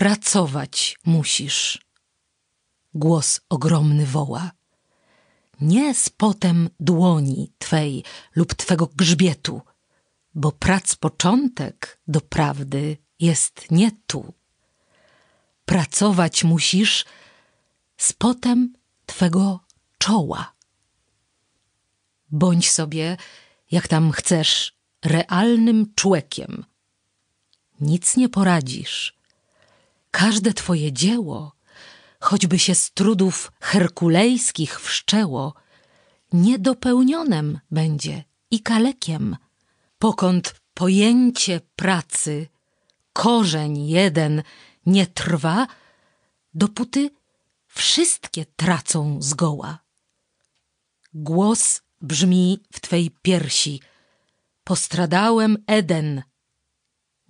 Pracować musisz. Głos ogromny woła. Nie z potem dłoni twej lub twego grzbietu, bo prac początek do prawdy jest nie tu. Pracować musisz z potem twego czoła. Bądź sobie, jak tam chcesz, realnym człowiekiem. Nic nie poradzisz. Każde twoje dzieło, choćby się z trudów herkulejskich wszczęło, niedopełnionem będzie i kalekiem, pokąd pojęcie pracy, korzeń jeden nie trwa, dopóty wszystkie tracą zgoła. Głos brzmi w twej piersi. Postradałem Eden.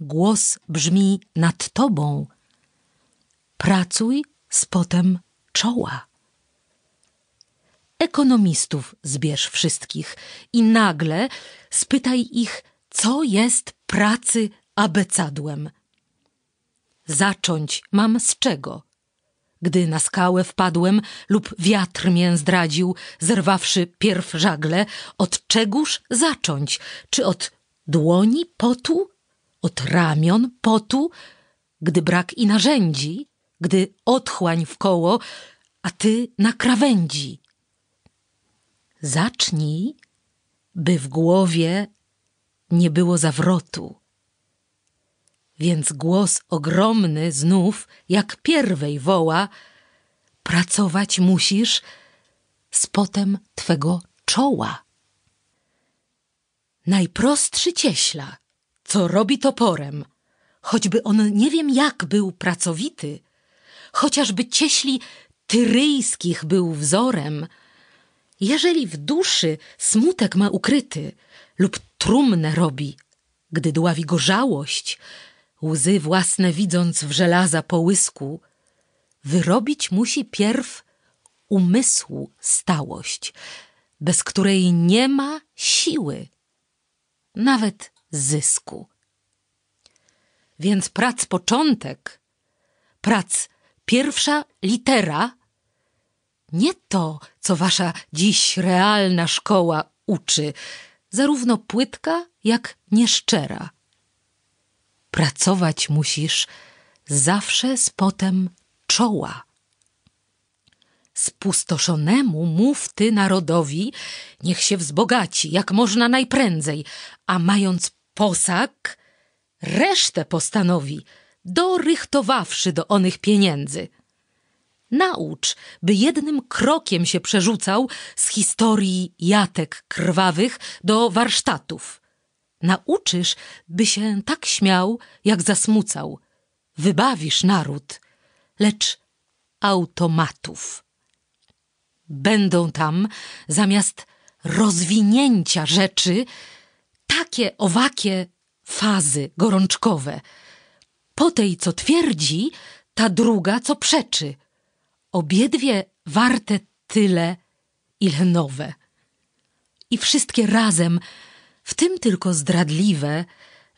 Głos brzmi nad tobą. Pracuj z potem czoła. Ekonomistów zbierz wszystkich i nagle spytaj ich, co jest pracy abecadłem. Zacząć mam z czego? Gdy na skałę wpadłem lub wiatr mię zdradził, zerwawszy pierw żagle, od czegóż zacząć? Czy od dłoni potu? Od ramion potu? Gdy brak i narzędzi? Gdy otchłań w koło, a ty na krawędzi? Zacznij, by w głowie nie było zawrotu. Więc głos ogromny znów, jak pierwej woła, pracować musisz z potem twego czoła. Najprostszy cieśla, co robi toporem, choćby on nie wiem jak był pracowity, chociażby cieśli tyryjskich był wzorem, jeżeli w duszy smutek ma ukryty lub trumnę robi, gdy dławi go żałość, łzy własne widząc w żelaza połysku, wyrobić musi pierw umysłu stałość, bez której nie ma siły, nawet zysku. Więc prac początek, prac pierwsza litera, nie to, co wasza dziś realna szkoła uczy, zarówno płytka, jak nieszczera. Pracować musisz zawsze z potem czoła. Spustoszonemu mów ty narodowi, niech się wzbogaci, jak można najprędzej, a mając posag, resztę postanowi, dorychtowawszy do onych pieniędzy. Naucz, by jednym krokiem się przerzucał z historii jatek krwawych do warsztatów. Nauczysz, by się tak śmiał, jak zasmucał. Wybawisz naród, lecz automatów. Będą tam zamiast rozwinięcia rzeczy takie owakie fazy gorączkowe. Po tej, co twierdzi, ta druga, co przeczy. Obiedwie warte tyle, ile nowe. I wszystkie razem, w tym tylko zdradliwe,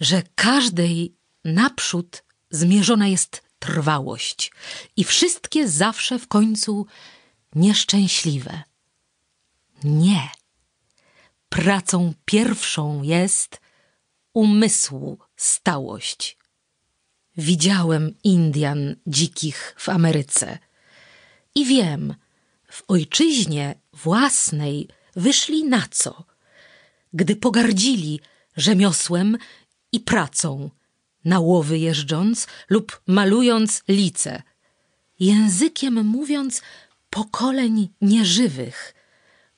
że każdej naprzód zmierzona jest trwałość i wszystkie zawsze w końcu nieszczęśliwe. Nie. Pracą pierwszą jest umysłu stałość. Widziałem Indian dzikich w Ameryce. I wiem, w ojczyźnie własnej wyszli na co, gdy pogardzili rzemiosłem i pracą, na łowy jeżdżąc lub malując lice, językiem mówiąc pokoleń nieżywych,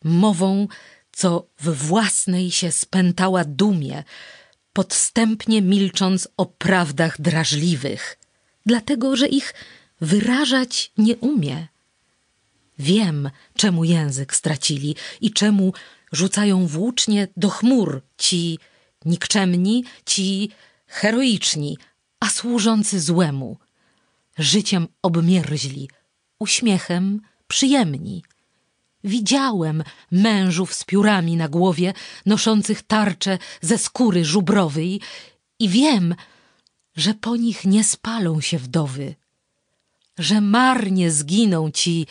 mową, co w własnej się spętała dumie, podstępnie milcząc o prawdach drażliwych, dlatego że ich wyrażać nie umie. Wiem, czemu język stracili i czemu rzucają włócznie do chmur ci nikczemni, ci heroiczni, a służący złemu. Życiem obmierzli, uśmiechem przyjemni. Widziałem mężów z piórami na głowie, noszących tarcze ze skóry żubrowej i wiem, że po nich nie spalą się wdowy, że marnie zginą ci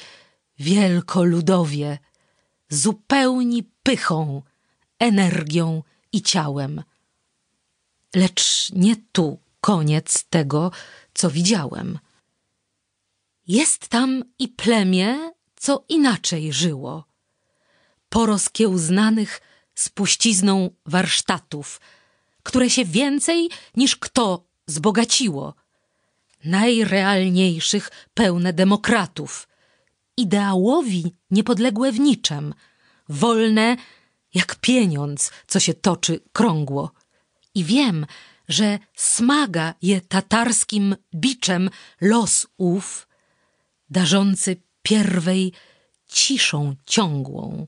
wielkoludowie, zupełni pychą, energią i ciałem. Lecz nie tu koniec tego, co widziałem. Jest tam i plemię, co inaczej żyło. Porozkiełznanych spuścizną warsztatów, które się więcej niż kto zbogaciło. Najrealniejszych pełne demokratów. Ideałowi niepodległe w niczem. Wolne jak pieniądz, co się toczy krągło. I wiem, że smaga je tatarskim biczem los ów, darzący pierwej ciszą ciągłą.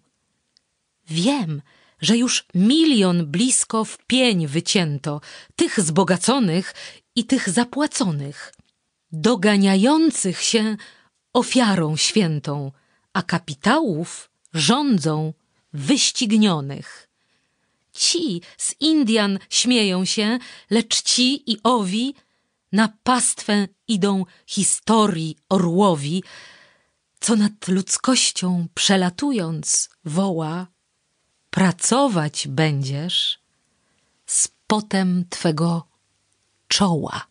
Wiem, że już milion blisko w pień wycięto, tych zbogaconych i tych zapłaconych, doganiających się ofiarą świętą, a kapitałów rządzą wyścignionych. Ci z Indian śmieją się, lecz ci i owi na pastwę idą historii orłowi, co nad ludzkością przelatując woła pracować będziesz z potem twego czoła.